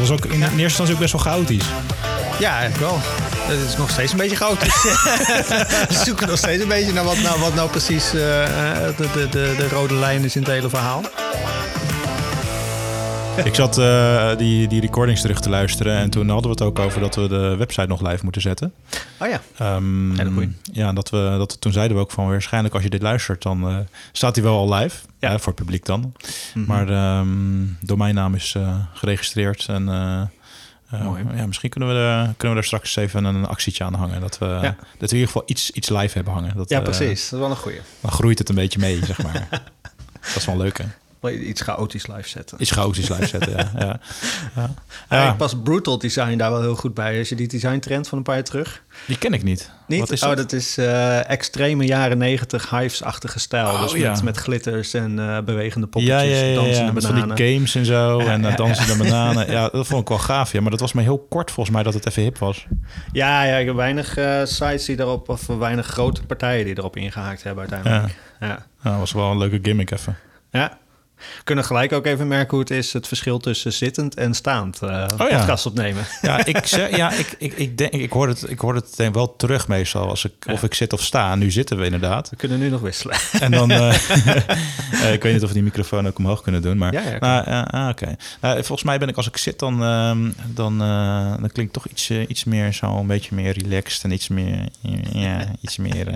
was ook in eerste instantie ook best wel chaotisch. Ja, eigenlijk wel. Het is nog steeds een beetje chaotisch. we zoeken nog steeds een beetje naar wat nou, wat nou precies eh, eh, de, de, de, de rode lijn is in het hele verhaal. Ik zat eh, die, die recordings terug te luisteren en toen hadden we het ook over dat we de website nog live moeten zetten. Oh ja. Ehm, Hele goeie. ja, dat we, dat, toen zeiden we ook van waarschijnlijk als je dit luistert, dan eh, staat hij wel al live. Ja. Voor het publiek dan. Mhm. Maar de ehm, domeinnaam is eh, geregistreerd. En Mooi. ja, misschien kunnen we, er, kunnen we er straks even een actietje aan hangen. Dat we, Ja. dat we in ieder geval iets, iets live hebben hangen. Dat, Ja, precies. Dat is wel een goeie. dan groeit het een beetje mee, zeg maar. dat is wel leuk, hè? Iets chaotisch live zetten. Iets chaotisch live zetten, ja. ja. ja. Past brutal design daar wel heel goed bij. Als je die design trend van een paar jaar terug. Die ken ik niet. Niet? Wat is oh, dat? dat is eh, extreme jaren negentig Hives-achtige stijl. Oh, dus ja. met, met glitters en eh, bewegende Ja, poppetjes, ja, ja, ja, dansende met van bananen. die games en zo. Ja, en ja, uh, dansende bananen. Ja, dat vond ik wel gaaf. Ja, maar dat was maar heel kort volgens mij dat het even hip was. Ja, ja, ik heb weinig sites die erop, of weinig grote partijen die erop ingehaakt hebben uiteindelijk. Ja. Ja. Ja, dat was wel een leuke gimmick even. We kunnen gelijk ook even merken hoe het is, het verschil tussen zittend en staand eh Oh ja. podcast opnemen. Ja, ik, zeg, ja ik, ik, ik, denk, ik, hoor het, ik hoor het denk wel terug meestal als ik, of ik zit of sta. Nu zitten we inderdaad. We kunnen nu nog wisselen. En dan, eh, eh, ik weet niet of we die microfoon ook omhoog kunnen doen, maar Ja, nou, ah, oké. Nou, volgens mij ben ik als ik zit, dan, ehm, dan, dan klinkt toch iets, iets meer zo, een beetje meer relaxed en iets meer, ja, iets meer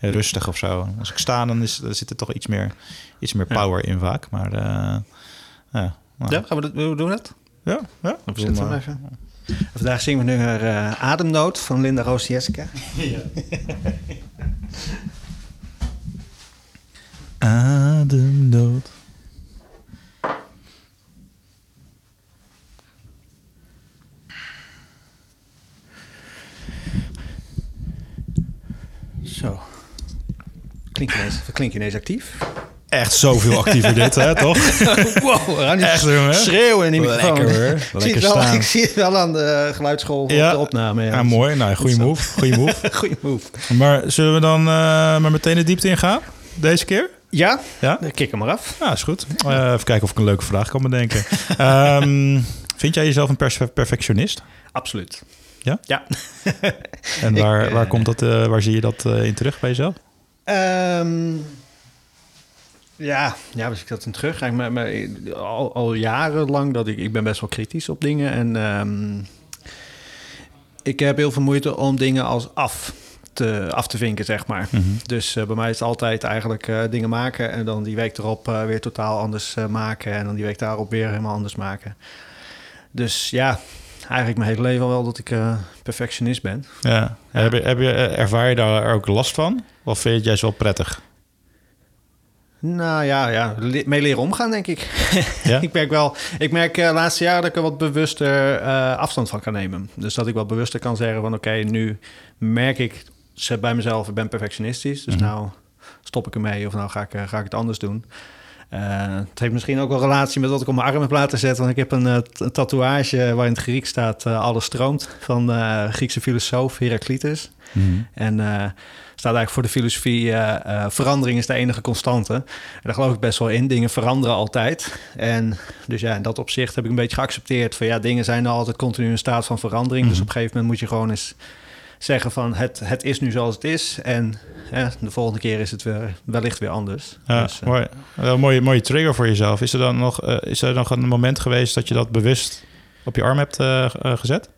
rustig of zo. Als ik sta, dan, is, dan zit er toch iets meer, iets meer power in vaak, maar eh, ja. nou, Ja, gaan we dat, doen dat? ja, ja. Zetten we hem even? En vandaag zingen we nummer eh, Ademnood van Linda Roos Jessica. Ademdood. Zo. Klink je ineens, klink je ineens actief? Echt zoveel actiever dit, hè, toch? wow, Echt, schreeuwen in die microfoon. Lekker, hoor. Ik zie, het wel, ik zie het wel aan de geluidsschool Ja. op de opname. Ja, mooi. Nou, goede move. Goede move. Goeie move. Maar zullen we dan eh, maar meteen de diepte ingaan? Deze keer? Ja, Ja? kik hem maar af. Ja, is goed. Eh, even kijken of ik een leuke vraag kan bedenken. Ehm, vind jij jezelf een perf- perfectionist? Absoluut. Ja? Ja. En Ik, waar, eh, waar, komt dat, waar zie je dat in terug bij jezelf? Ehm, ja, ja, was ik dat in terug? Eigenlijk, maar, maar, al, al jarenlang dat ik, ik ben best wel kritisch op dingen. En ehm, ik heb heel veel moeite om dingen als af te, af te vinken, zeg maar. Mhm. Dus eh, bij mij is het altijd eigenlijk eh, dingen maken en dan die week erop eh, weer totaal anders maken. En dan die week daarop weer helemaal anders maken. Dus ja, eigenlijk mijn hele leven al wel dat ik perfectionist ben. Ja. Ja. Heb je, heb je, ervaar je daar ook last van? Of vind je het juist wel prettig? Nou ja, ja mee leren omgaan, denk ik. Ja? ik merk wel, ik merk eh, de laatste jaren dat ik er wat bewuster eh, afstand van kan nemen. Dus dat ik wat bewuster kan zeggen van oké, nu merk ik bij mezelf, ik ben perfectionistisch. Dus Mhm. nou stop ik ermee of nou ga ik, eh, ga ik het anders doen. Eh, het heeft misschien ook wel relatie met wat ik op mijn arm heb laten zetten. Want ik heb een, eh, tatoeage waar in het Grieks staat eh, alles stroomt. Van Griekse filosoof Heraclitus. Mhm. En eh, staat eigenlijk voor de filosofie: verandering is de enige constante. En daar geloof ik best wel in. Dingen veranderen altijd. En dus ja, in dat opzicht heb ik een beetje geaccepteerd van ja, dingen zijn altijd continu in staat van verandering. Dus Mhm. op een gegeven moment moet je gewoon eens zeggen van het, het is nu zoals het is. En de volgende keer is het weer, wellicht weer anders. Ja, Dus, eh, mooi. Wel een mooie, mooie trigger voor jezelf. Is er dan nog, eh, is er nog een moment geweest dat je dat bewust op je arm hebt eh, gezet?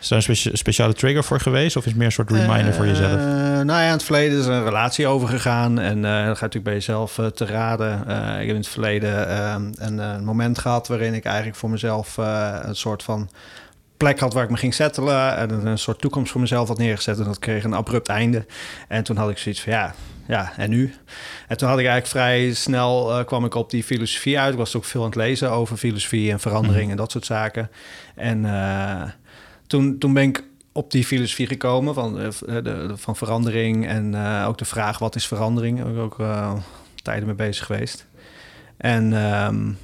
Is daar een specia- speciale trigger voor geweest? Of is het meer een soort reminder voor jezelf? Nou ja, in het verleden is er een relatie overgegaan. En dat gaat natuurlijk bij jezelf te raden. Ik heb in het verleden eh, een, moment gehad waarin ik eigenlijk voor mezelf een soort van plek had waar ik me ging settelen en een, soort toekomst voor mezelf had neergezet. En dat kreeg een abrupt einde. En toen had ik zoiets van ja, ja, en nu? En toen had ik eigenlijk vrij snel uh, kwam ik op die filosofie uit. Ik was ook veel aan het lezen over filosofie en verandering en dat soort zaken. En uh, toen, toen ben ik op die filosofie gekomen van, uh, de, van verandering en ook de vraag wat is verandering. Daar ben ik ook tijden mee bezig geweest. En um,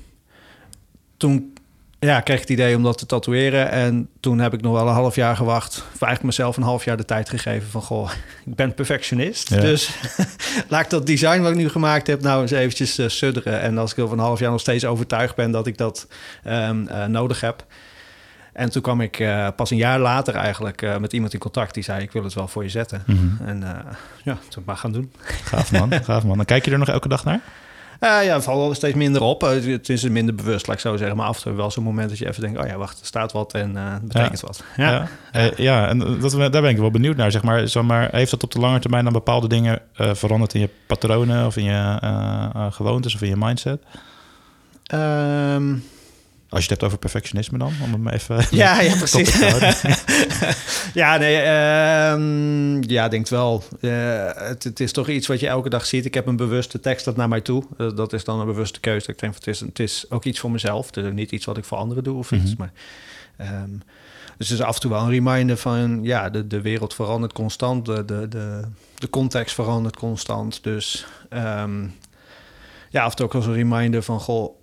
toen ja, kreeg ik het idee om dat te tatoeëren. En toen heb ik nog wel een half jaar gewacht. Of eigenlijk mezelf een half jaar de tijd gegeven van... goh, ik ben perfectionist. Dus laat ik dat design wat ik nu gemaakt heb... nou eens eventjes uh, sudderen. En als ik over een half jaar nog steeds overtuigd ben... dat ik dat um, uh, nodig heb... En toen kwam ik uh, pas een jaar later eigenlijk uh, met iemand in contact die zei: Ik wil het wel voor je zetten. Mm -hmm. En uh, ja, toen maar gaan doen. Gaaf man, gaaf man. Dan kijk je er nog elke dag naar? Uh, ja, valt wel steeds minder op. Uh, het is minder bewust, laat ik zo zeggen. Maar af en toe wel zo'n moment dat je even denkt... oh ja, wacht, er staat wat en het betekent wat. Ja, ja. ja en dat, daar ben ik wel benieuwd naar. Zeg maar, zeg maar, heeft dat op de lange termijn dan bepaalde dingen veranderd... in je patronen of in je gewoontes of in je mindset? Um, Als je het hebt over perfectionisme dan, om hem even... Ja, ja precies. ja, nee, uh, ja, denk wel. Uh, het, het, is toch iets wat je elke dag ziet. Ik heb een bewuste tekst dat naar mij toe. Uh, dat is dan een bewuste keuze. Ik denk, het is, het is ook iets voor mezelf. Het is niet iets wat ik voor anderen doe of iets. Mm -hmm. Maar, um, dus het is af en toe wel een reminder van... ja, de, de wereld verandert constant. De, de, de, de context verandert constant. Dus um, ja, af en toe ook als een reminder van... goh,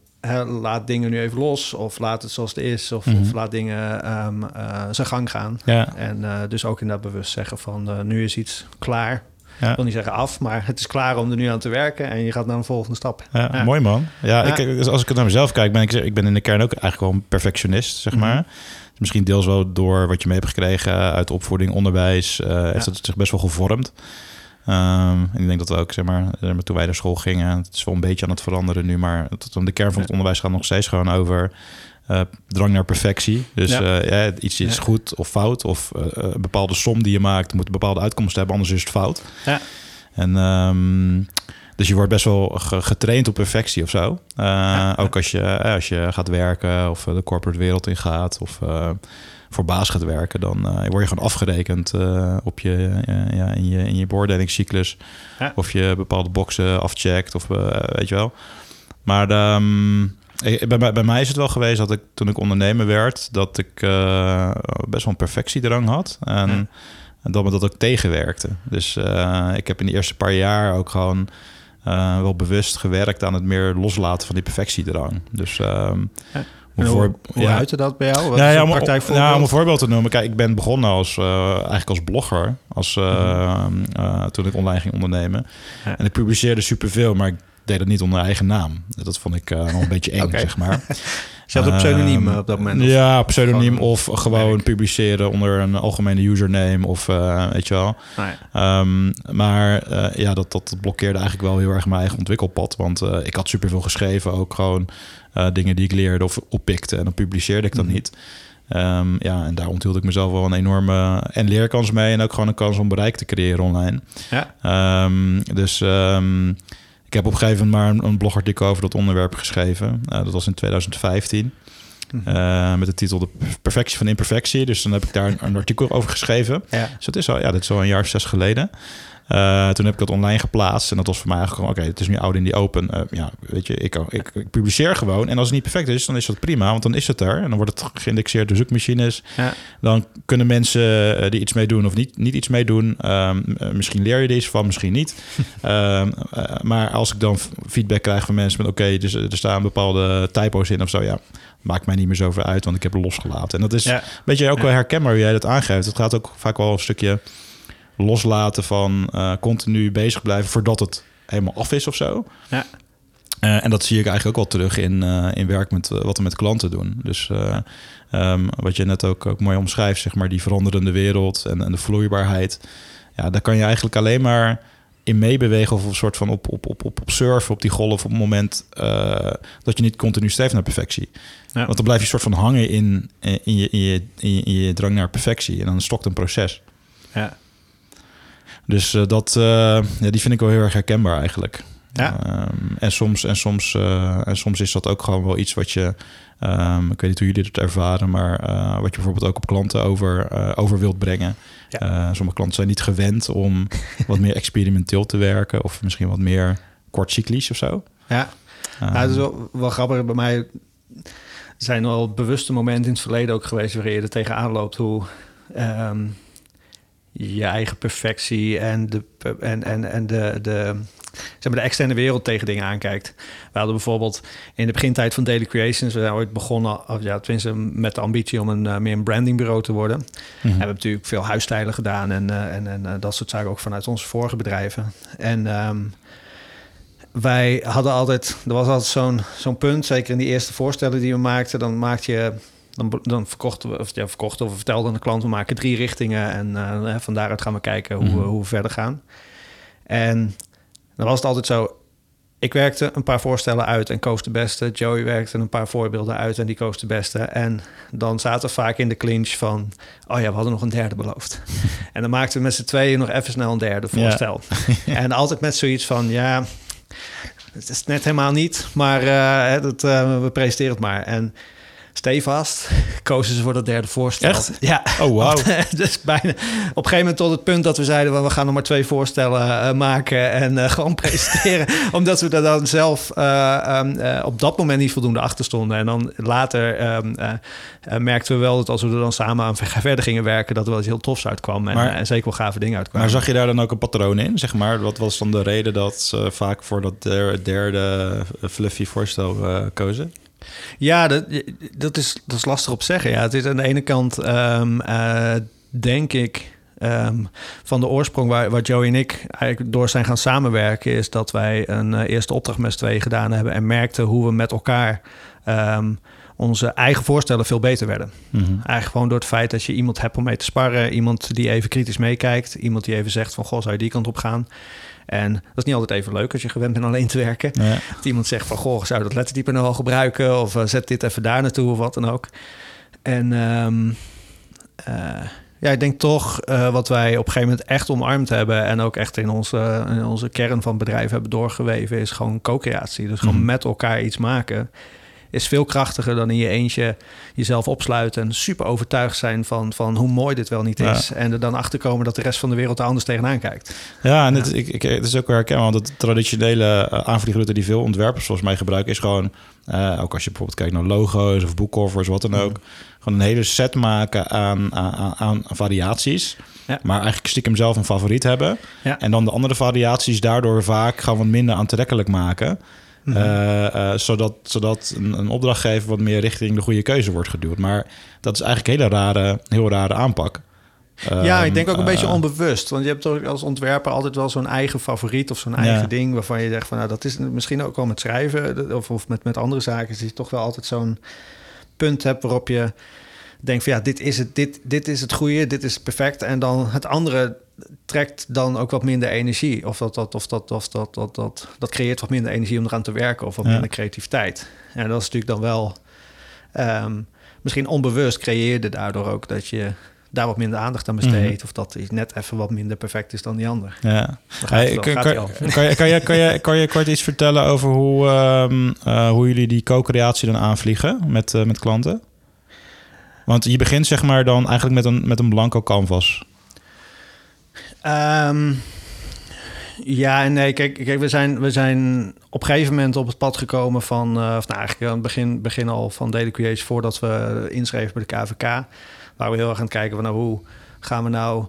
laat dingen nu even los of laat het zoals het is of, mm -hmm. of laat dingen um, uh, zijn gang gaan. Ja. En uh, dus ook inderdaad bewust zeggen van uh, nu is iets klaar. Ja. Ik wil niet zeggen af, maar het is klaar om er nu aan te werken en je gaat naar een volgende stap. Ja, ja. Mooi man. Ja, Ik, dus als ik het naar mezelf kijk, ben ik, ik ben in de kern ook eigenlijk wel een perfectionist, zeg maar. Mm -hmm. Misschien deels wel door wat je mee hebt gekregen uit opvoeding, onderwijs, heeft het zich best wel gevormd. Um, en ik denk dat we ook, zeg maar, toen wij naar school gingen, het is wel een beetje aan het veranderen nu, maar tot de kern van het onderwijs gaat nog steeds gewoon over uh, drang naar perfectie. Dus ja. Uh, ja, iets is ja. goed of fout, of uh, een bepaalde som die je maakt moet een bepaalde uitkomst hebben, anders is het fout. Ja. En um, dus je wordt best wel getraind op perfectie of zo. Ook als je, als je gaat werken of de corporate wereld ingaat of voor baas gaat werken, dan uh, word je gewoon afgerekend uh, op je, uh, ja, in je, in je beoordelingscyclus. Ja. Of je bepaalde boxen afcheckt, of weet je wel. Maar um, bij, bij mij is het wel geweest dat ik toen ik ondernemer werd, dat ik best wel een perfectiedrang had. En, ja. en dat me dat ook tegenwerkte. Dus ik heb in de eerste paar jaar ook gewoon wel bewust gewerkt aan het meer loslaten van die perfectiedrang. Dus um, ja. Hoe, voor, hoe ja. uitte dat bij jou? Wat ja, ja, om, ja, om een voorbeeld te noemen. Kijk, ik ben begonnen als, uh, eigenlijk als blogger. Als, uh, mm -hmm. uh, toen ik online ging ondernemen. En ik publiceerde superveel, maar ik deed het niet onder eigen naam. Dat vond ik nog een beetje eng, okay. zeg maar. Je had een pseudoniem op dat moment? Of ja, pseudoniem of gewoon publiceren onder een algemene username of weet je wel. Ah, ja. um, maar ja, dat, dat blokkeerde eigenlijk wel heel erg mijn eigen ontwikkelpad. Want ik had superveel geschreven, ook gewoon dingen die ik leerde of oppikte. En dan publiceerde ik dat mm. niet. Um, ja, en daar onthield ik mezelf wel een enorme en leerkans mee. En ook gewoon een kans om bereik te creëren online. Ja. Dus ik heb op een gegeven moment maar een, een blogartikel over dat onderwerp geschreven. Uh, dat was in 2015. Mm -hmm. uh, met de titel De Perfectie van Imperfectie. Dus dan heb ik daar een, een artikel over geschreven. Ja. Dus dat is al, ja, dat is al een jaar of zes geleden. Uh, toen heb ik dat online geplaatst. En dat was voor mij eigenlijk gewoon... oké, het is nu oud in die open. Uh, ja, weet je, ik, ik, ik, publiceer gewoon. En als het niet perfect is, dan is dat prima. Want dan is het er. En dan wordt het geïndexeerd door zoekmachines. Ja. Dan kunnen mensen uh, die iets mee doen of niet, niet iets mee doen. Um, misschien leer je er iets van, misschien niet. um, maar als ik dan feedback krijg van mensen met... oké, okay, dus, er staan bepaalde typo's in of zo... ja, maakt mij niet meer zoveel uit, want ik heb het losgelaten. En dat is ja. een beetje ook wel herkenbaar hoe jij dat aangeeft. Het gaat ook vaak wel een stukje loslaten van uh, continu bezig blijven voordat het helemaal af is of zo. Ja. Uh, en dat zie ik eigenlijk ook wel terug in, uh, in werk met wat we met klanten doen. Dus um, wat je net ook, ook mooi omschrijft, zeg maar, die veranderende wereld en, en de vloeibaarheid. Ja, daar kan je eigenlijk alleen maar in meebewegen of een soort van op, op, op, op, op surfen op die golf op het moment dat je niet continu streeft naar perfectie. Ja. Want dan blijf je soort van hangen in, in, je, in, je, in, je, in je drang naar perfectie en dan stokt een proces. Ja. Dus uh, dat, uh, ja, die vind ik wel heel erg herkenbaar eigenlijk. Ja. Ehm, en, soms, en, soms, eh, en soms is dat ook gewoon wel iets wat je... ehm, ik weet niet hoe jullie het ervaren, maar eh, wat je bijvoorbeeld ook op klanten over, eh, over wilt brengen. Ja. Eh, sommige klanten zijn niet gewend om wat meer experimenteel te werken of misschien wat meer kortcyclisch of zo. Ja, Ehm, nou, het is wel, wel grappig. Bij mij zijn er al bewuste momenten in het verleden ook geweest... waarin je er tegenaan loopt hoe ehm, je eigen perfectie... en de, en, en, en de, de, zeg maar de externe wereld tegen dingen aankijkt. We hadden bijvoorbeeld in de begintijd van Daily Creations... we zijn ooit begonnen, of ja, tenminste met de ambitie... om een, eh, meer een brandingbureau te worden. We hebben natuurlijk veel huisstijlen gedaan en, eh, en, en eh, dat soort zaken ook vanuit onze vorige bedrijven. En ehm, wij hadden altijd, er was altijd zo'n zo'n punt, zeker in die eerste voorstellen die we maakten, dan maakte je. Dan, dan verkochten we, of ja, verkochten of we vertelden aan de klant, we maken drie richtingen en eh, van daaruit gaan we kijken hoe, we, Mhm. hoe we verder gaan. En dan was het altijd zo, ik werkte een paar voorstellen uit en koos de beste. Joey werkte een paar voorbeelden uit en die koos de beste. En dan zaten we vaak in de clinch van... oh ja, we hadden nog een derde beloofd. en dan maakten we met z'n tweeën nog even snel een derde Ja. voorstel. en altijd met zoiets van, ja... het is net helemaal niet, maar eh, dat, eh, we presenteren het maar. En stevast kozen ze voor dat derde voorstel. Echt? Ja. Oh, wauw. dus bijna op een gegeven moment tot het punt dat we zeiden... we gaan nog maar twee voorstellen eh, maken en eh, gewoon presenteren. omdat we daar dan zelf eh, ehm, eh, op dat moment niet voldoende achter stonden. En dan later ehm, eh, eh, merkten we wel dat als we er dan samen aan ver- verder gingen werken... dat er wel iets heel tofs uitkwam. En, Maar- en zeker wel gave dingen uitkwamen. Maar zag je daar dan ook een patroon in? Zeg maar, wat was dan de reden dat ze vaak voor dat der- derde fluffy voorstel kozen? Ja, dat, dat, is, dat is lastig op zeggen. Ja, het is aan de ene kant, ehm, eh, denk ik, ehm, van de oorsprong waar, waar Joey en ik eigenlijk door zijn gaan samenwerken, is dat wij een eh, eerste opdracht met z'n tweeën gedaan hebben en merkten hoe we met elkaar ehm, onze eigen voorstellen veel beter werden. Mhm. Eigenlijk gewoon door het feit dat je iemand hebt om mee te sparren, iemand die even kritisch meekijkt, iemand die even zegt van, goh, zou je die kant op gaan? En dat is niet altijd even leuk als je gewend bent alleen te werken. Ja. Dat iemand zegt van, goh, zou je dat lettertype nou wel gebruiken? Of eh, zet dit even daar naartoe of wat dan ook. En ehm, eh, ja, ik denk toch eh, wat wij op een gegeven moment echt omarmd hebben... en ook echt in onze, in onze kern van bedrijf hebben doorgeweven... is gewoon co-creatie. Dus gewoon Mhm. met elkaar iets maken is veel krachtiger dan in je eentje jezelf opsluiten... en super overtuigd zijn van, van hoe mooi dit wel niet Ja. is. En er dan achter komen dat de rest van de wereld er anders tegenaan kijkt. Ja, en Het, ik, ik, het is ook wel herkenbaar, want de traditionele uh, aanvliegroute die veel ontwerpers volgens mij gebruiken, is gewoon, eh, ook als je bijvoorbeeld kijkt naar logo's of boekcovers, wat dan ook, gewoon een hele set maken aan, aan, aan variaties. Ja. Maar eigenlijk stiekem zelf een favoriet hebben. Ja. En dan de andere variaties daardoor vaak gewoon wat minder aantrekkelijk maken. Mhm. Eh, eh, zodat zodat een, een opdrachtgever wat meer richting de goede keuze wordt geduwd. Maar dat is eigenlijk een hele rare, heel rare aanpak. Ja, ik Ehm, denk ook een eh, beetje onbewust. Want je hebt toch als ontwerper altijd wel zo'n eigen favoriet of zo'n Ja. eigen ding waarvan je zegt van nou, dat is misschien ook wel met schrijven of, of met, met andere zaken. Dat je toch wel altijd zo'n punt hebt waarop je denkt van ja, dit is het, dit, dit is het goede, dit is perfect. En dan het andere trekt dan ook wat minder energie. Of dat, dat, of dat, of dat, dat, dat, dat creëert wat minder energie om eraan te werken of wat Ja. minder creativiteit. En dat is natuurlijk dan wel ehm, misschien onbewust creëerde daardoor ook dat je daar wat minder aandacht aan besteedt. Mhm. Of dat iets net even wat minder perfect is dan die ander. Ja. Hey, kan, kan, hij kan, je, kan, je, kan, je, kan je kort iets vertellen over hoe, ehm, eh, hoe jullie die co-creatie dan aanvliegen met, eh, met klanten? Want je begint zeg maar dan eigenlijk met een, met een blanco canvas. Ehm, ja nee, kijk, kijk we, zijn, we zijn op een gegeven moment op het pad gekomen van... eh, of nou, eigenlijk aan het begin, begin al van Daily Creation... voordat we inschreven bij de KVK... waar we heel erg aan het kijken van... Nou, hoe gaan we nou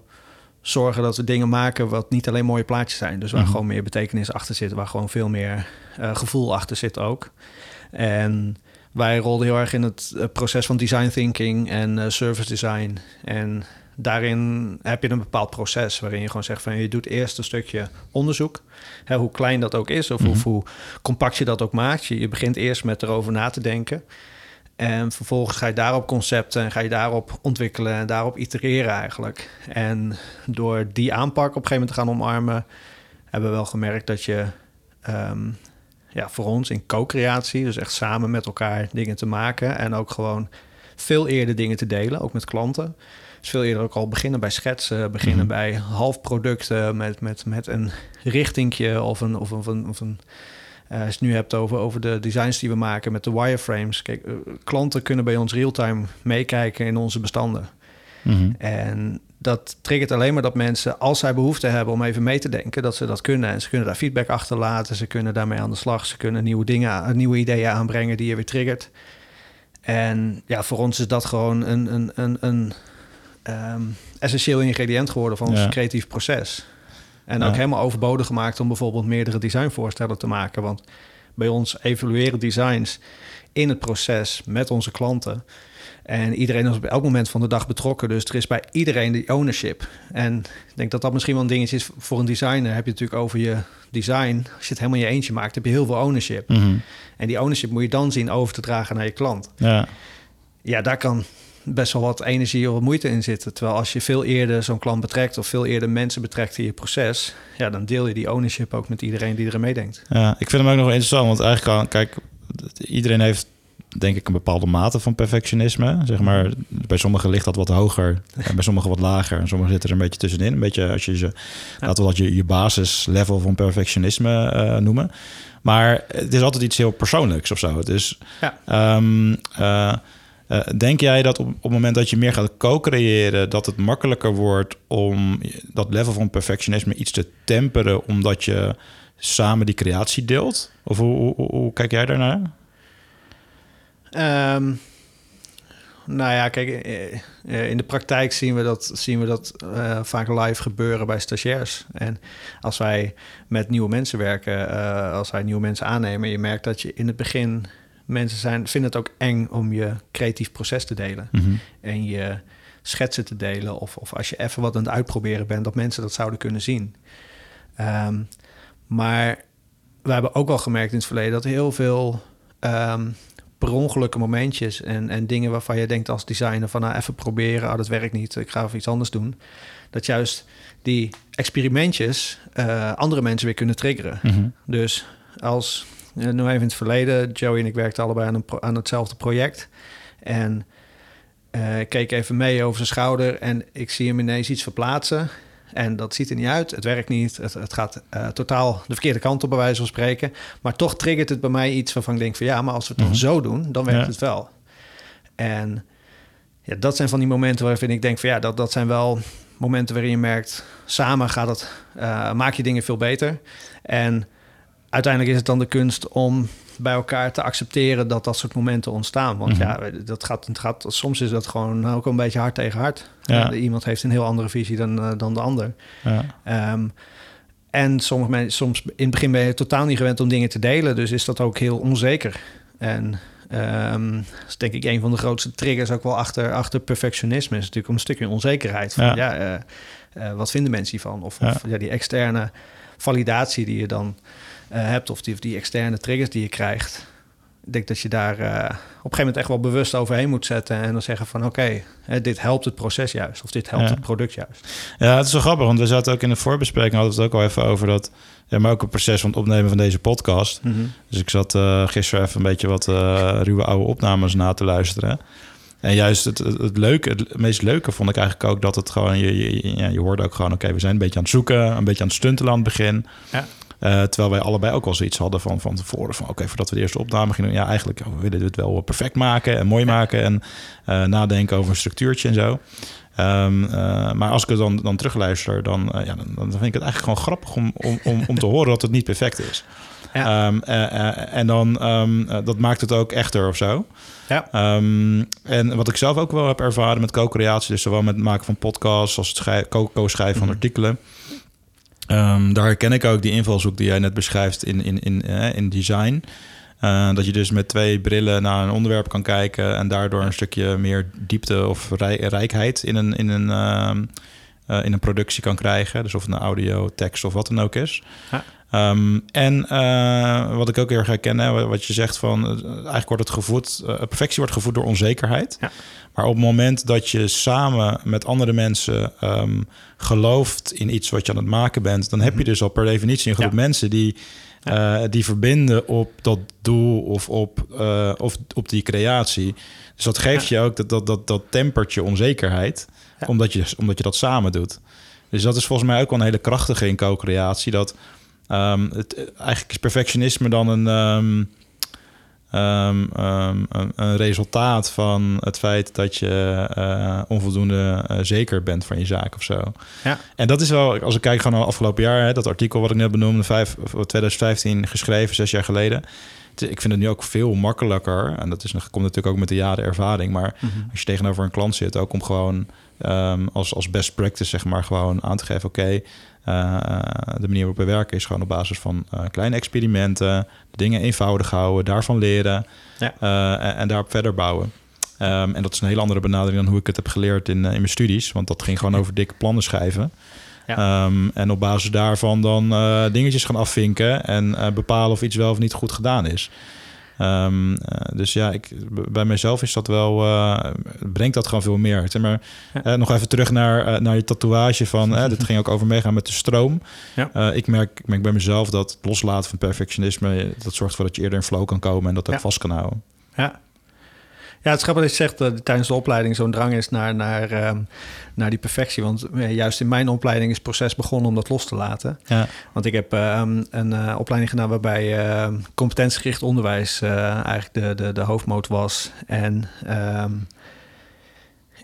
zorgen dat we dingen maken... wat niet alleen mooie plaatjes zijn. Dus waar Mhm. gewoon meer betekenis achter zit... waar gewoon veel meer eh, gevoel achter zit ook. En wij rolden heel erg in het eh, proces van design thinking en service design. En daarin heb je een bepaald proces waarin je gewoon zegt van je doet eerst een stukje onderzoek. Hè, hoe klein dat ook is of, Mhm. hoe compact je dat ook maakt. Je, je begint eerst met erover na te denken. En vervolgens ga je daarop concepten en ga je daarop ontwikkelen en daarop itereren eigenlijk. En door die aanpak op een gegeven moment te gaan omarmen, hebben we wel gemerkt dat je ehm, ja, voor ons in co-creatie, dus echt samen met elkaar dingen te maken en ook gewoon veel eerder dingen te delen, ook met klanten, Veel eerder ook al beginnen bij schetsen, beginnen Mhm. bij halfproducten met, met, met een richtingje of een. Of een, of een, of een eh, als je het nu hebt over, over de designs die we maken met de wireframes. Kijk, eh, klanten kunnen bij ons real-time meekijken in onze bestanden. Mhm. En dat triggert alleen maar dat mensen, als zij behoefte hebben om even mee te denken, dat ze dat kunnen. En ze kunnen daar feedback achterlaten, ze kunnen daarmee aan de slag, ze kunnen nieuwe dingen, nieuwe ideeën aanbrengen die je weer triggert. En ja, voor ons is dat gewoon een, een, een, een ehm, essentieel ingrediënt geworden van ons Ja. creatief proces. En Ja. ook helemaal overbodig gemaakt om bijvoorbeeld meerdere designvoorstellen te maken. Want bij ons evalueren designs in het proces met onze klanten. En iedereen is op elk moment van de dag betrokken. Dus er is bij iedereen die ownership. En ik denk dat dat misschien wel een dingetje is voor een designer. Heb je natuurlijk over je design. Als je het helemaal in je eentje maakt, heb je heel veel ownership. Mhm. En die ownership moet je dan zien over te dragen naar je klant. Ja. Ja, daar kan best wel wat energie of moeite in zitten. Terwijl als je veel eerder zo'n klant betrekt of veel eerder mensen betrekt in je proces, ja, dan deel je die ownership ook met iedereen die erin meedenkt. Ja, ik vind hem ook nog wel interessant, want eigenlijk kan, kijk, iedereen heeft denk ik een bepaalde mate van perfectionisme. Zeg maar, bij sommigen ligt dat wat hoger en bij sommigen wat lager. En sommigen zitten er een beetje tussenin. Een beetje als je ze, laten we dat je, je basislevel van perfectionisme eh, noemen. Maar het is altijd iets heel persoonlijks of zo. Dus Ja. ehm, eh, eh, denk jij dat op, op het moment dat je meer gaat co-creëren, dat het makkelijker wordt om dat level van perfectionisme iets te temperen, omdat je samen die creatie deelt? Of hoe, kijk jij daarnaar? Ehm, nou ja, kijk, eh, eh, in de praktijk zien we dat, zien we dat vaak live gebeuren bij stagiairs. En als wij met nieuwe mensen werken, als wij nieuwe mensen aannemen, je merkt dat je in het begin mensen zijn, vinden het ook eng om je creatief proces te delen. Mhm. en je schetsen te delen. Of, of als je even wat aan het uitproberen bent, dat mensen dat zouden kunnen zien. Ehm, maar we hebben ook al gemerkt in het verleden dat heel veel ehm per ongelukken momentjes en, en dingen waarvan je denkt als designer van nou even proberen, oh, dat werkt niet, ik ga even iets anders doen. Dat juist die experimentjes eh, andere mensen weer kunnen triggeren. Mhm. Dus als, nu even in het verleden, Joey en ik werkten allebei aan, een pro- aan hetzelfde project. En eh, ik keek even mee over zijn schouder en ik zie hem ineens iets verplaatsen. En dat ziet er niet uit, het werkt niet, het, het gaat eh, totaal de verkeerde kant op bij wijze van spreken. Maar toch triggert het bij mij iets waarvan ik denk van ja, maar als we het dan Mhm. zo doen, dan werkt Ja. het wel. En ja, dat zijn van die momenten waarvan ik denk van ja, dat, dat zijn wel momenten waarin je merkt, samen gaat het, eh, maak je dingen veel beter. En uiteindelijk is het dan de kunst om bij elkaar te accepteren dat dat soort momenten ontstaan. Want Mhm. ja, dat gaat, het gaat, soms is dat gewoon ook een beetje hard tegen hard. Ja. Iemand heeft een heel andere visie dan, eh, dan de ander. Ja. Ehm, en sommige mensen, soms in het begin ben je totaal niet gewend om dingen te delen, dus is dat ook heel onzeker. En ehm, dat is denk ik een van de grootste triggers ook wel achter, achter perfectionisme. Is natuurlijk een stukje onzekerheid. Van, Ja. ja. eh, eh, wat vinden mensen hiervan? Of, Ja. of ja, die externe validatie die je dan hebt, of die, of die externe triggers die je krijgt. Ik denk dat je daar eh, op een gegeven moment echt wel bewust overheen moet zetten en dan zeggen van oké, hè, dit helpt het proces juist, of dit helpt Ja. het product juist. Ja, het is wel grappig, want we zaten ook in de voorbespreking, hadden we het ook al even over dat, ja, maar ook het proces van het opnemen van deze podcast. Dus ik zat eh, gisteren even een beetje wat eh, ruwe oude opnames na te luisteren. En juist het, het, het leuke, het meest leuke vond ik eigenlijk ook dat het gewoon, je, je, ja, je hoorde ook gewoon, oké, we zijn een beetje aan het zoeken, een beetje aan het stuntelen aan het begin. Ja. Eh, terwijl wij allebei ook al zoiets hadden van, van tevoren. Van oké, voordat we de eerste opname gingen doen. Ja, eigenlijk oh, we willen het wel perfect maken en mooi maken. En eh, nadenken over een structuurtje en zo. Ehm, eh, maar als ik het dan, dan terugluister, dan, ja, dan, dan vind ik het eigenlijk gewoon grappig om, om, om, om te horen dat het niet perfect is. Ja. Ehm, eh, eh, en dan, ehm, eh, dat maakt het ook echter of zo. Ja. En wat ik zelf ook wel heb ervaren met co-creatie, dus zowel met het maken van podcasts als het schrijven, co- co-schrijven van Mhm. artikelen. Ehm, daar herken ik ook die invalshoek die jij net beschrijft in, in, in, eh, in design. Eh, dat je dus met twee brillen naar een onderwerp kan kijken en daardoor een stukje meer diepte of rij- rijkheid in een, in, een, ehm, eh, in een productie kan krijgen. Dus of het een audio, tekst of wat dan ook is. Ehm, en uh, wat ik ook heel erg herken, hè, wat je zegt van uh, eigenlijk wordt het gevoed, uh, perfectie wordt gevoed door onzekerheid. Ja. Maar op het moment dat je samen met andere mensen um, gelooft in iets wat je aan het maken bent, dan heb je dus al per definitie een groep Ja. mensen die, Ja. die verbinden op dat doel of op, of op die creatie. Dus dat geeft je ook dat, dat, dat, dat tempert je onzekerheid, omdat, je, omdat je dat samen doet. Dus dat is volgens mij ook wel een hele krachtige in co-creatie. Dat um, het, eigenlijk is perfectionisme dan een, um, um, een, een, resultaat van het feit dat je uh, onvoldoende uh, zeker bent van je zaak of zo. Ja. En dat is wel, als ik kijk gewoon naar afgelopen jaar, hè, dat artikel wat ik net benoemde, 5, 2015 geschreven, zes jaar geleden. Ik vind het nu ook veel makkelijker. En dat is, komt natuurlijk ook met de jaren ervaring. Maar Mhm. mm -hmm. als je tegenover een klant zit, ook om gewoon als, als best practice, zeg maar, gewoon aan te geven: oké, okay, de manier waarop we werken is gewoon op basis van uh, kleine experimenten, de dingen eenvoudig houden, daarvan leren ja. uh, en, en daarop verder bouwen. Um, en dat is een heel andere benadering dan hoe ik het heb geleerd in, in mijn studies, want dat ging gewoon over dikke plannen schrijven. Ja. Um, en op basis daarvan dan uh, dingetjes gaan afvinken en uh, bepalen of iets wel of niet goed gedaan is. Um, uh, dus ja, ik, bij mezelf is dat wel, uh, brengt dat gewoon veel meer. Zeg maar, ja. uh, nog even terug naar, naar je tatoeage van, dit ging ook over meegaan met de stroom. Ja. ik, merk, ik merk bij mezelf dat loslaten van perfectionisme, dat zorgt ervoor dat je eerder in flow kan komen en dat ook ja. vast kan houden. Ja. Ja, het is grappig dat je zegt dat tijdens de opleiding zo'n drang is naar, naar, uh, naar die perfectie. Want uh, juist in mijn opleiding is het proces begonnen om dat los te laten. Ja. Want ik heb uh, een opleiding gedaan waarbij competentiegericht onderwijs eigenlijk de, de, de hoofdmoot was. En um,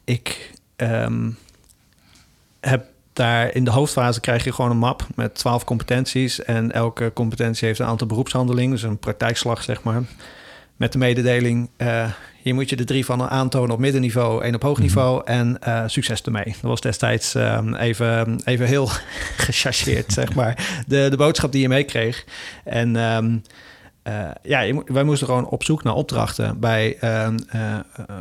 ik heb daar in de hoofdfase krijg je gewoon een map met twaalf competenties. En elke competentie heeft een aantal beroepshandelingen, dus een praktijkslag zeg maar met de mededeling: uh, hier moet je de drie van aantonen op middenniveau, één op hoog niveau mm -hmm. en uh, succes ermee. Dat was destijds um, even, even heel gechargeerd, zeg maar, de, de boodschap die je meekreeg. En um, uh, ja, wij moesten gewoon op zoek naar opdrachten bij,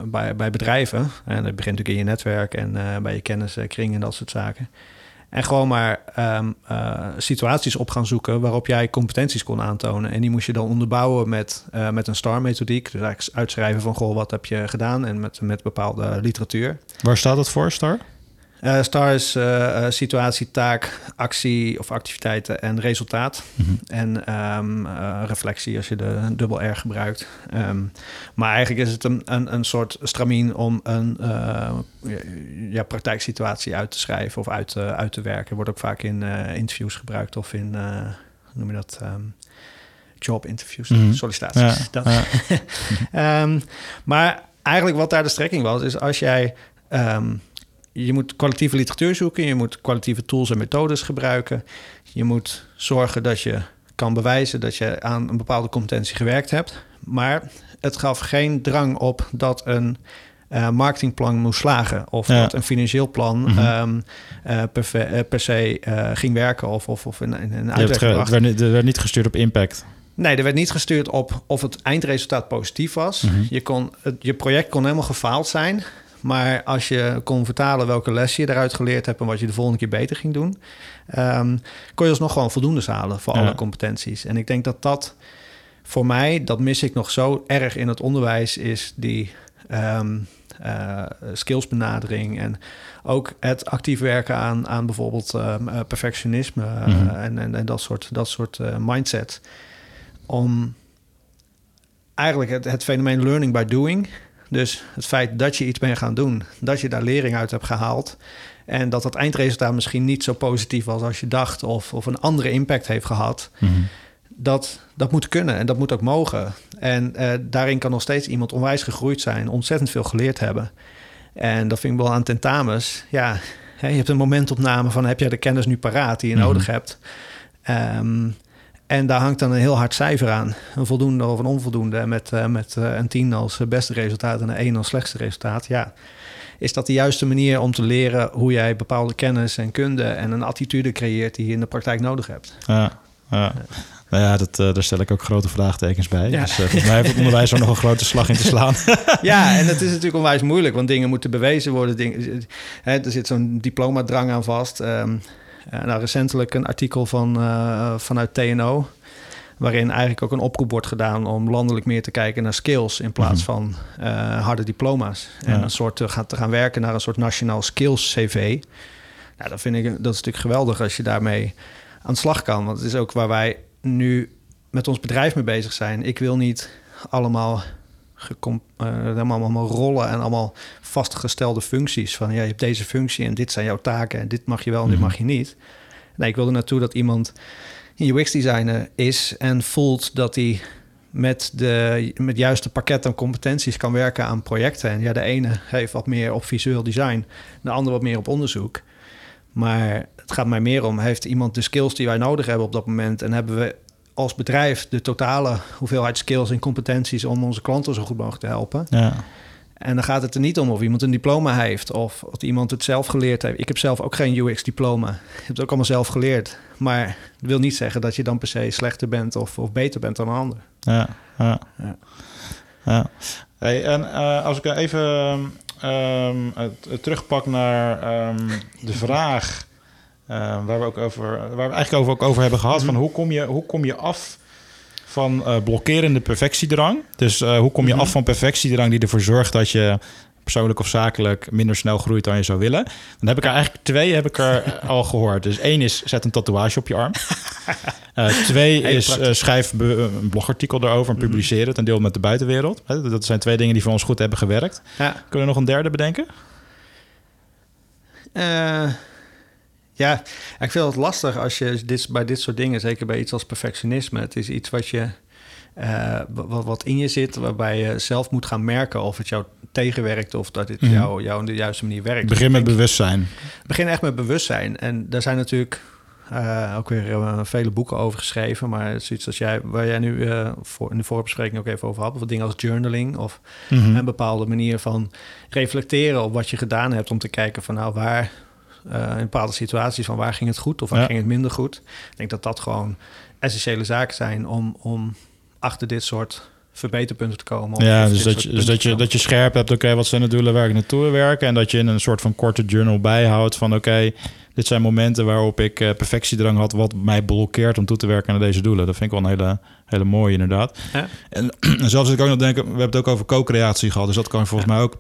bij, bij bedrijven. En dat begint natuurlijk in je netwerk en bij je kenniskring en dat soort zaken. En gewoon maar um, uh, situaties op gaan zoeken waarop jij competenties kon aantonen. En die moest je dan onderbouwen met, uh, met een STAR-methodiek. Dus eigenlijk uitschrijven van, goh, wat heb je gedaan? En met, met bepaalde literatuur. Waar staat dat voor, STAR? Uh, STAR is situatie, taak, actie of activiteiten en resultaat. Mhm. Mm -hmm. En um, reflectie als je de dubbel R gebruikt. Um, maar eigenlijk is het een, een, een soort stramien om een ja, praktijksituatie uit te schrijven of uit, uit te werken. Wordt ook vaak in interviews gebruikt of in, noem je dat, um, job interviews, mm -hmm. sollicitaties. Ja, dat. ja. maar eigenlijk wat daar de strekking was, is als jij... Um, je moet kwalitatieve literatuur zoeken, je moet kwalitatieve tools en methodes gebruiken. Je moet zorgen dat je kan bewijzen dat je aan een bepaalde competentie gewerkt hebt. Maar het gaf geen drang op dat een uh, marketingplan moest slagen. Of Ja. dat een financieel plan Mhm. um, uh, per, ve- eh, per se ging werken of, of, of een ge- het, werd niet, het werd niet gestuurd op impact. Nee, er werd niet gestuurd op of het eindresultaat positief was. Mhm. je, kon, het, je project kon helemaal gefaald zijn. Maar als je kon vertalen welke les je eruit geleerd hebt... en wat je de volgende keer beter ging doen... ehm, kon je alsnog gewoon voldoende halen voor Ja. alle competenties. En ik denk dat dat voor mij, dat mis ik nog zo erg in het onderwijs... is die ehm, eh, skillsbenadering en ook het actief werken aan, aan bijvoorbeeld ehm, eh, perfectionisme... eh, Mhm. en, en, en dat soort, dat soort mindset. Om eigenlijk het, het fenomeen learning by doing... Dus het feit dat je iets bent gaan doen, dat je daar lering uit hebt gehaald. En dat het eindresultaat misschien niet zo positief was als je dacht, of, of een andere impact heeft gehad. Mhm. Dat, dat moet kunnen en dat moet ook mogen. En eh, daarin kan nog steeds iemand onwijs gegroeid zijn, ontzettend veel geleerd hebben. En dat vind ik wel aan tentamens. Ja, hè, je hebt een momentopname van heb jij de kennis nu paraat die je Mhm. nodig hebt. Ehm, en daar hangt dan een heel hard cijfer aan. Een voldoende of een onvoldoende. Met, eh, met eh, een 10 als eh, beste resultaat en een 1 als slechtste resultaat. Ja, is dat de juiste manier om te leren hoe jij bepaalde kennis en kunde en een attitude creëert die je in de praktijk nodig hebt? Ja, ja. Nou ja, dat, daar stel ik ook grote vraagtekens bij. Ja. Dus volgens mij heeft het onderwijs er nog een grote slag in te slaan. Ja, en het is natuurlijk onwijs moeilijk, want dingen moeten bewezen worden. Dingen, hè, er zit zo'n diplomadrang aan vast. Uh, nou, recentelijk een artikel van, uh, vanuit TNO, waarin eigenlijk ook een oproep wordt gedaan om landelijk meer te kijken naar skills in plaats mhm. van uh, harde diploma's. En een soort te gaan, te gaan werken naar een soort nationaal skills CV. Nou, dat vind ik dat is natuurlijk geweldig als je daarmee aan de slag kan. Want het is ook waar wij nu met ons bedrijf mee bezig zijn. Ik wil niet allemaal uh, allemaal rollen en allemaal vastgestelde functies. Van ja, je hebt deze functie en dit zijn jouw taken en dit mag je wel en dit mhm. mag je niet. Nee, ik wil er naartoe dat iemand een UX-designer is en voelt dat hij met, de, met juiste pakket aan competenties kan werken aan projecten. En ja, de ene heeft wat meer op visueel design, de andere wat meer op onderzoek. Maar het gaat mij meer om, heeft iemand de skills die wij nodig hebben op dat moment en hebben we als bedrijf de totale hoeveelheid skills en competenties om onze klanten zo goed mogelijk te helpen. Ja. En dan gaat het er niet om of iemand een diploma heeft of of iemand het zelf geleerd heeft. Ik heb zelf ook geen UX-diploma. Ik heb het ook allemaal zelf geleerd. Maar dat wil niet zeggen dat je dan per se slechter bent of, of beter bent dan een ander. Ja, ja. ja. ja. Hey, en uh, als ik even um, terugpak naar um, de vraag waar we ook over, waar we eigenlijk ook over hebben gehad. Van mhm. hoe kom je, hoe kom je af van uh, blokkerende perfectiedrang? Dus uh, hoe kom je mhm. af van perfectiedrang die ervoor zorgt dat je persoonlijk of zakelijk minder snel groeit dan je zou willen. Dan heb ik er eigenlijk twee heb ik er al gehoord. Dus één is zet een tatoeage op je arm. Uh, twee is uh, schrijf een blogartikel erover en mhm. publiceer het en deel het met de buitenwereld. Dat zijn twee dingen die voor ons goed hebben gewerkt. Ja. Kunnen we nog een derde bedenken? Ja, ik vind het lastig als je dit, bij dit soort dingen, zeker bij iets als perfectionisme, het is iets wat je uh, wat, wat, in je zit, waarbij je zelf moet gaan merken of het jou tegenwerkt of dat het mm jou, jou op de juiste manier werkt. Begin met bewustzijn. Begin echt met bewustzijn. En daar zijn natuurlijk uh, ook weer uh, vele boeken over geschreven, maar het is iets als jij, waar jij nu voor, in de voorbespreking ook even over had, of dingen als journaling of mhm. een bepaalde manier van reflecteren op wat je gedaan hebt om te kijken van nou waar in bepaalde situaties van waar ging het goed of waar ging het minder goed. Ik denk dat dat gewoon essentiële zaken zijn om, om achter dit soort verbeterpunten te komen. Ja, dus, dat je, dus dat, je, dat je scherp hebt, oké, wat zijn de doelen waar ik naartoe werken? En dat je in een soort van korte journal bijhoudt van, oké, dit zijn momenten waarop ik uh, perfectiedrang had, wat mij blokkeert om toe te werken naar deze doelen. Dat vind ik wel een hele, hele mooie, inderdaad. Ja. En, en zelfs als ik ook nog denk, we hebben het ook over co-creatie gehad, dus dat kan volgens mij ook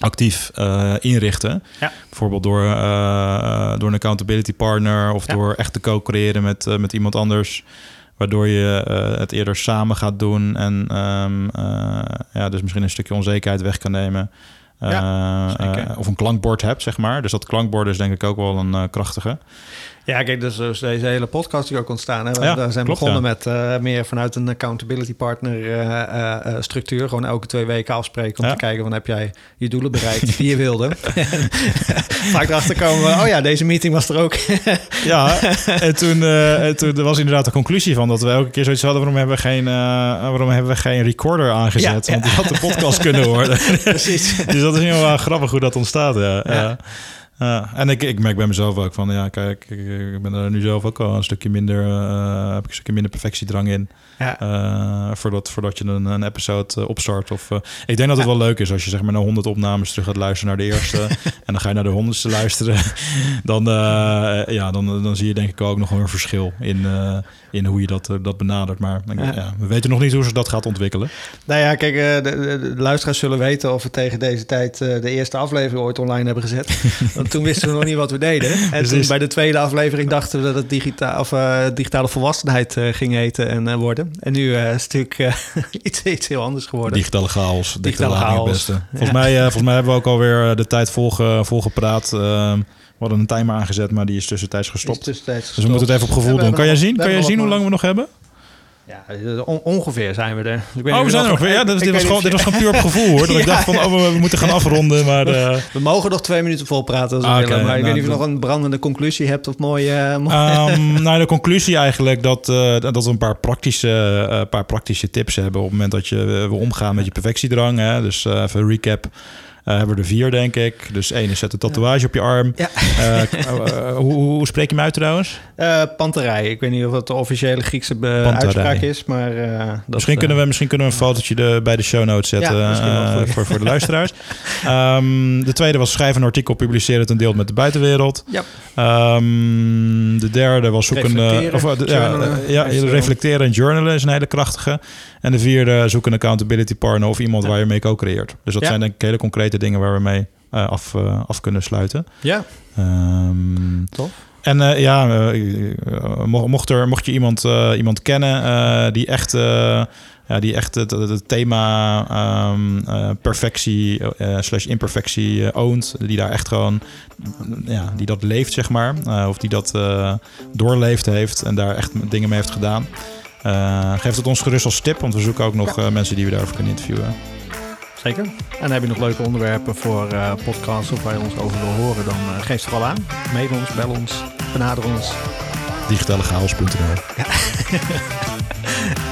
actief uh, inrichten. Ja. Bijvoorbeeld door, uh, door een accountability partner of door echt te co-creëren met, uh, met iemand anders. Waardoor je het eerder samen gaat doen en um, ja, dus misschien een stukje onzekerheid weg kan nemen. Ja, of een klankbord hebt, zeg maar. Dus dat klankbord is denk ik ook wel een krachtige. Ja, kijk, dus, dus, deze hele podcast die ook ontstaan. Hè? We zijn begonnen met uh, meer vanuit een accountability partner uh, uh, structuur. Gewoon elke twee weken afspreken om te kijken van heb jij je doelen bereikt die je wilde. Vaak erachter komen, oh ja, deze meeting was er ook. ja, en toen, en toen er was inderdaad de conclusie van dat we elke keer zoiets hadden, waarom hebben we geen, waarom hebben we geen recorder aangezet? Ja, want die had de podcast kunnen worden. Precies. dus dat is heel wel grappig hoe dat ontstaat. ja. Ja, en ik, ik merk bij mezelf ook van, ja, kijk, ik, ik ben er nu zelf ook al een stukje minder, uh, heb ik een stukje minder perfectiedrang in. Ja. Uh, voordat, voordat je een, een episode uh, opstart. Of, ik denk dat het wel leuk is als je zeg maar naar 100 opnames terug gaat luisteren naar de eerste. en dan ga je naar de honderdste luisteren. dan, ja, dan, dan zie je denk ik ook nog een verschil in, in hoe je dat, dat benadert. Maar ja. we weten nog niet hoe ze dat gaat ontwikkelen. Nou ja, kijk, de, de, de, luisteraars zullen weten of we tegen deze tijd de eerste aflevering ooit online hebben gezet. toen wisten we nog niet wat we deden. En toen bij de tweede aflevering dachten we dat het digitaal, of, uh, digitale volwassenheid uh, ging heten en uh, worden. En nu is het natuurlijk iets, iets heel anders geworden. Digitale chaos. Digitale, chaos. Beste. Volgens, mij, volgens mij hebben we ook alweer de tijd volge, volgepraat. Ehm, we hadden een timer aangezet, maar die is tussentijds gestopt. tussentijds gestopt. Dus we moeten het even op gevoel doen. Kan jij zien, kan jij zien hoe lang we nog hebben? Ja, ongeveer zijn we er. ik oh, we zijn er ongeveer. Ja, dit, was gewoon, dit was gewoon puur op gevoel hoor. Dat ik dacht van, oh, we, moeten gaan afronden. Maar, uh... We mogen nog twee minuten vol praten als we ah, willen. Maar ik weet niet of je nog een brandende conclusie hebt of mooie... Uh. Um, nou, de conclusie eigenlijk dat, uh, dat we een paar praktische, paar praktische tips hebben... op het moment dat je we omgaan met je perfectiedrang. Hè. Dus even recap. Hebben we er vier, denk ik. Dus één is zet een tatoeage op je arm. Eh, eh, hoe, hoe spreek je hem uit trouwens? Eh, panterij. Ik weet niet of het de officiële Griekse uitspraak is, maar... eh, dat, misschien, eh, kunnen we, misschien kunnen we een fotootje de, bij de show notes zetten eh, voor, voor de luisteraars. Ehm, de tweede was schrijven een artikel, publiceren het en deelt met de buitenwereld. Ja. Ehm, de derde was zoeken... Reflecteren, of, eh, ja, eh, ja, eh, reflecteren en journalen is een hele krachtige. En de vierde, zoek een accountability partner of iemand waar je mee co-creëert. Dus dat Ja. zijn denk ik hele concrete dingen waar we mee eh, af, eh, af kunnen sluiten. Ja, tof. en eh, ja, mo- mocht, er, mocht je iemand, iemand kennen die echt, ja, die echt het, thema ehm, eh, perfectie slash imperfectie oont, die daar echt gewoon, ja, die dat leeft, zeg maar, of die dat doorleefd heeft en daar echt dingen mee heeft gedaan. Eh, geef het ons gerust als tip, want we zoeken ook nog eh, mensen die we daarover kunnen interviewen. Zeker. En heb je nog leuke onderwerpen voor eh podcasts of waar je ons over wil horen, dan eh, geef ze vooral aan. Mail ons, bel ons, benader ons. Digitalechaos.nl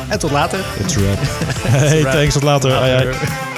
En tot later. It's a wrap. Hey, thanks, tot later. Ai, ai. Later.